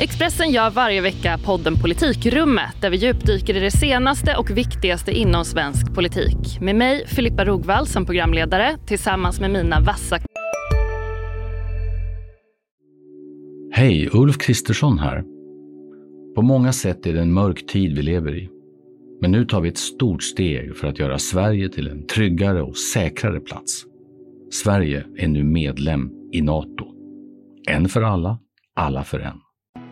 Expressen gör varje vecka podden Politikrummet där vi djupdyker i det senaste och viktigaste inom svensk politik. Med mig, Filippa Rogvall, som programledare tillsammans med mina vassa... Hej, Ulf Kristersson här. På många sätt är det en mörk tid vi lever i. Men nu tar vi ett stort steg för att göra Sverige till en tryggare och säkrare plats. Sverige är nu medlem i Nato. En för alla, alla för en.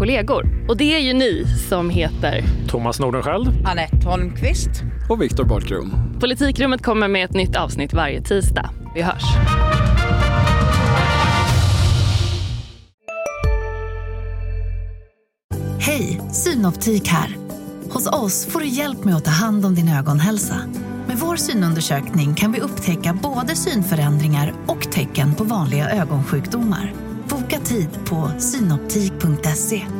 Kollegor. Och det är ju ni som heter... Thomas Nordenskjöld. Anette Holmqvist. Och Viktor Bartkron. Politikrummet kommer med ett nytt avsnitt varje tisdag. Vi hörs. Hej, Synoptik här. Hos oss får du hjälp med att ta hand om din ögonhälsa. Med vår synundersökning kan vi upptäcka både synförändringar och tecken på vanliga ögonsjukdomar. Boka tid på synoptik.se.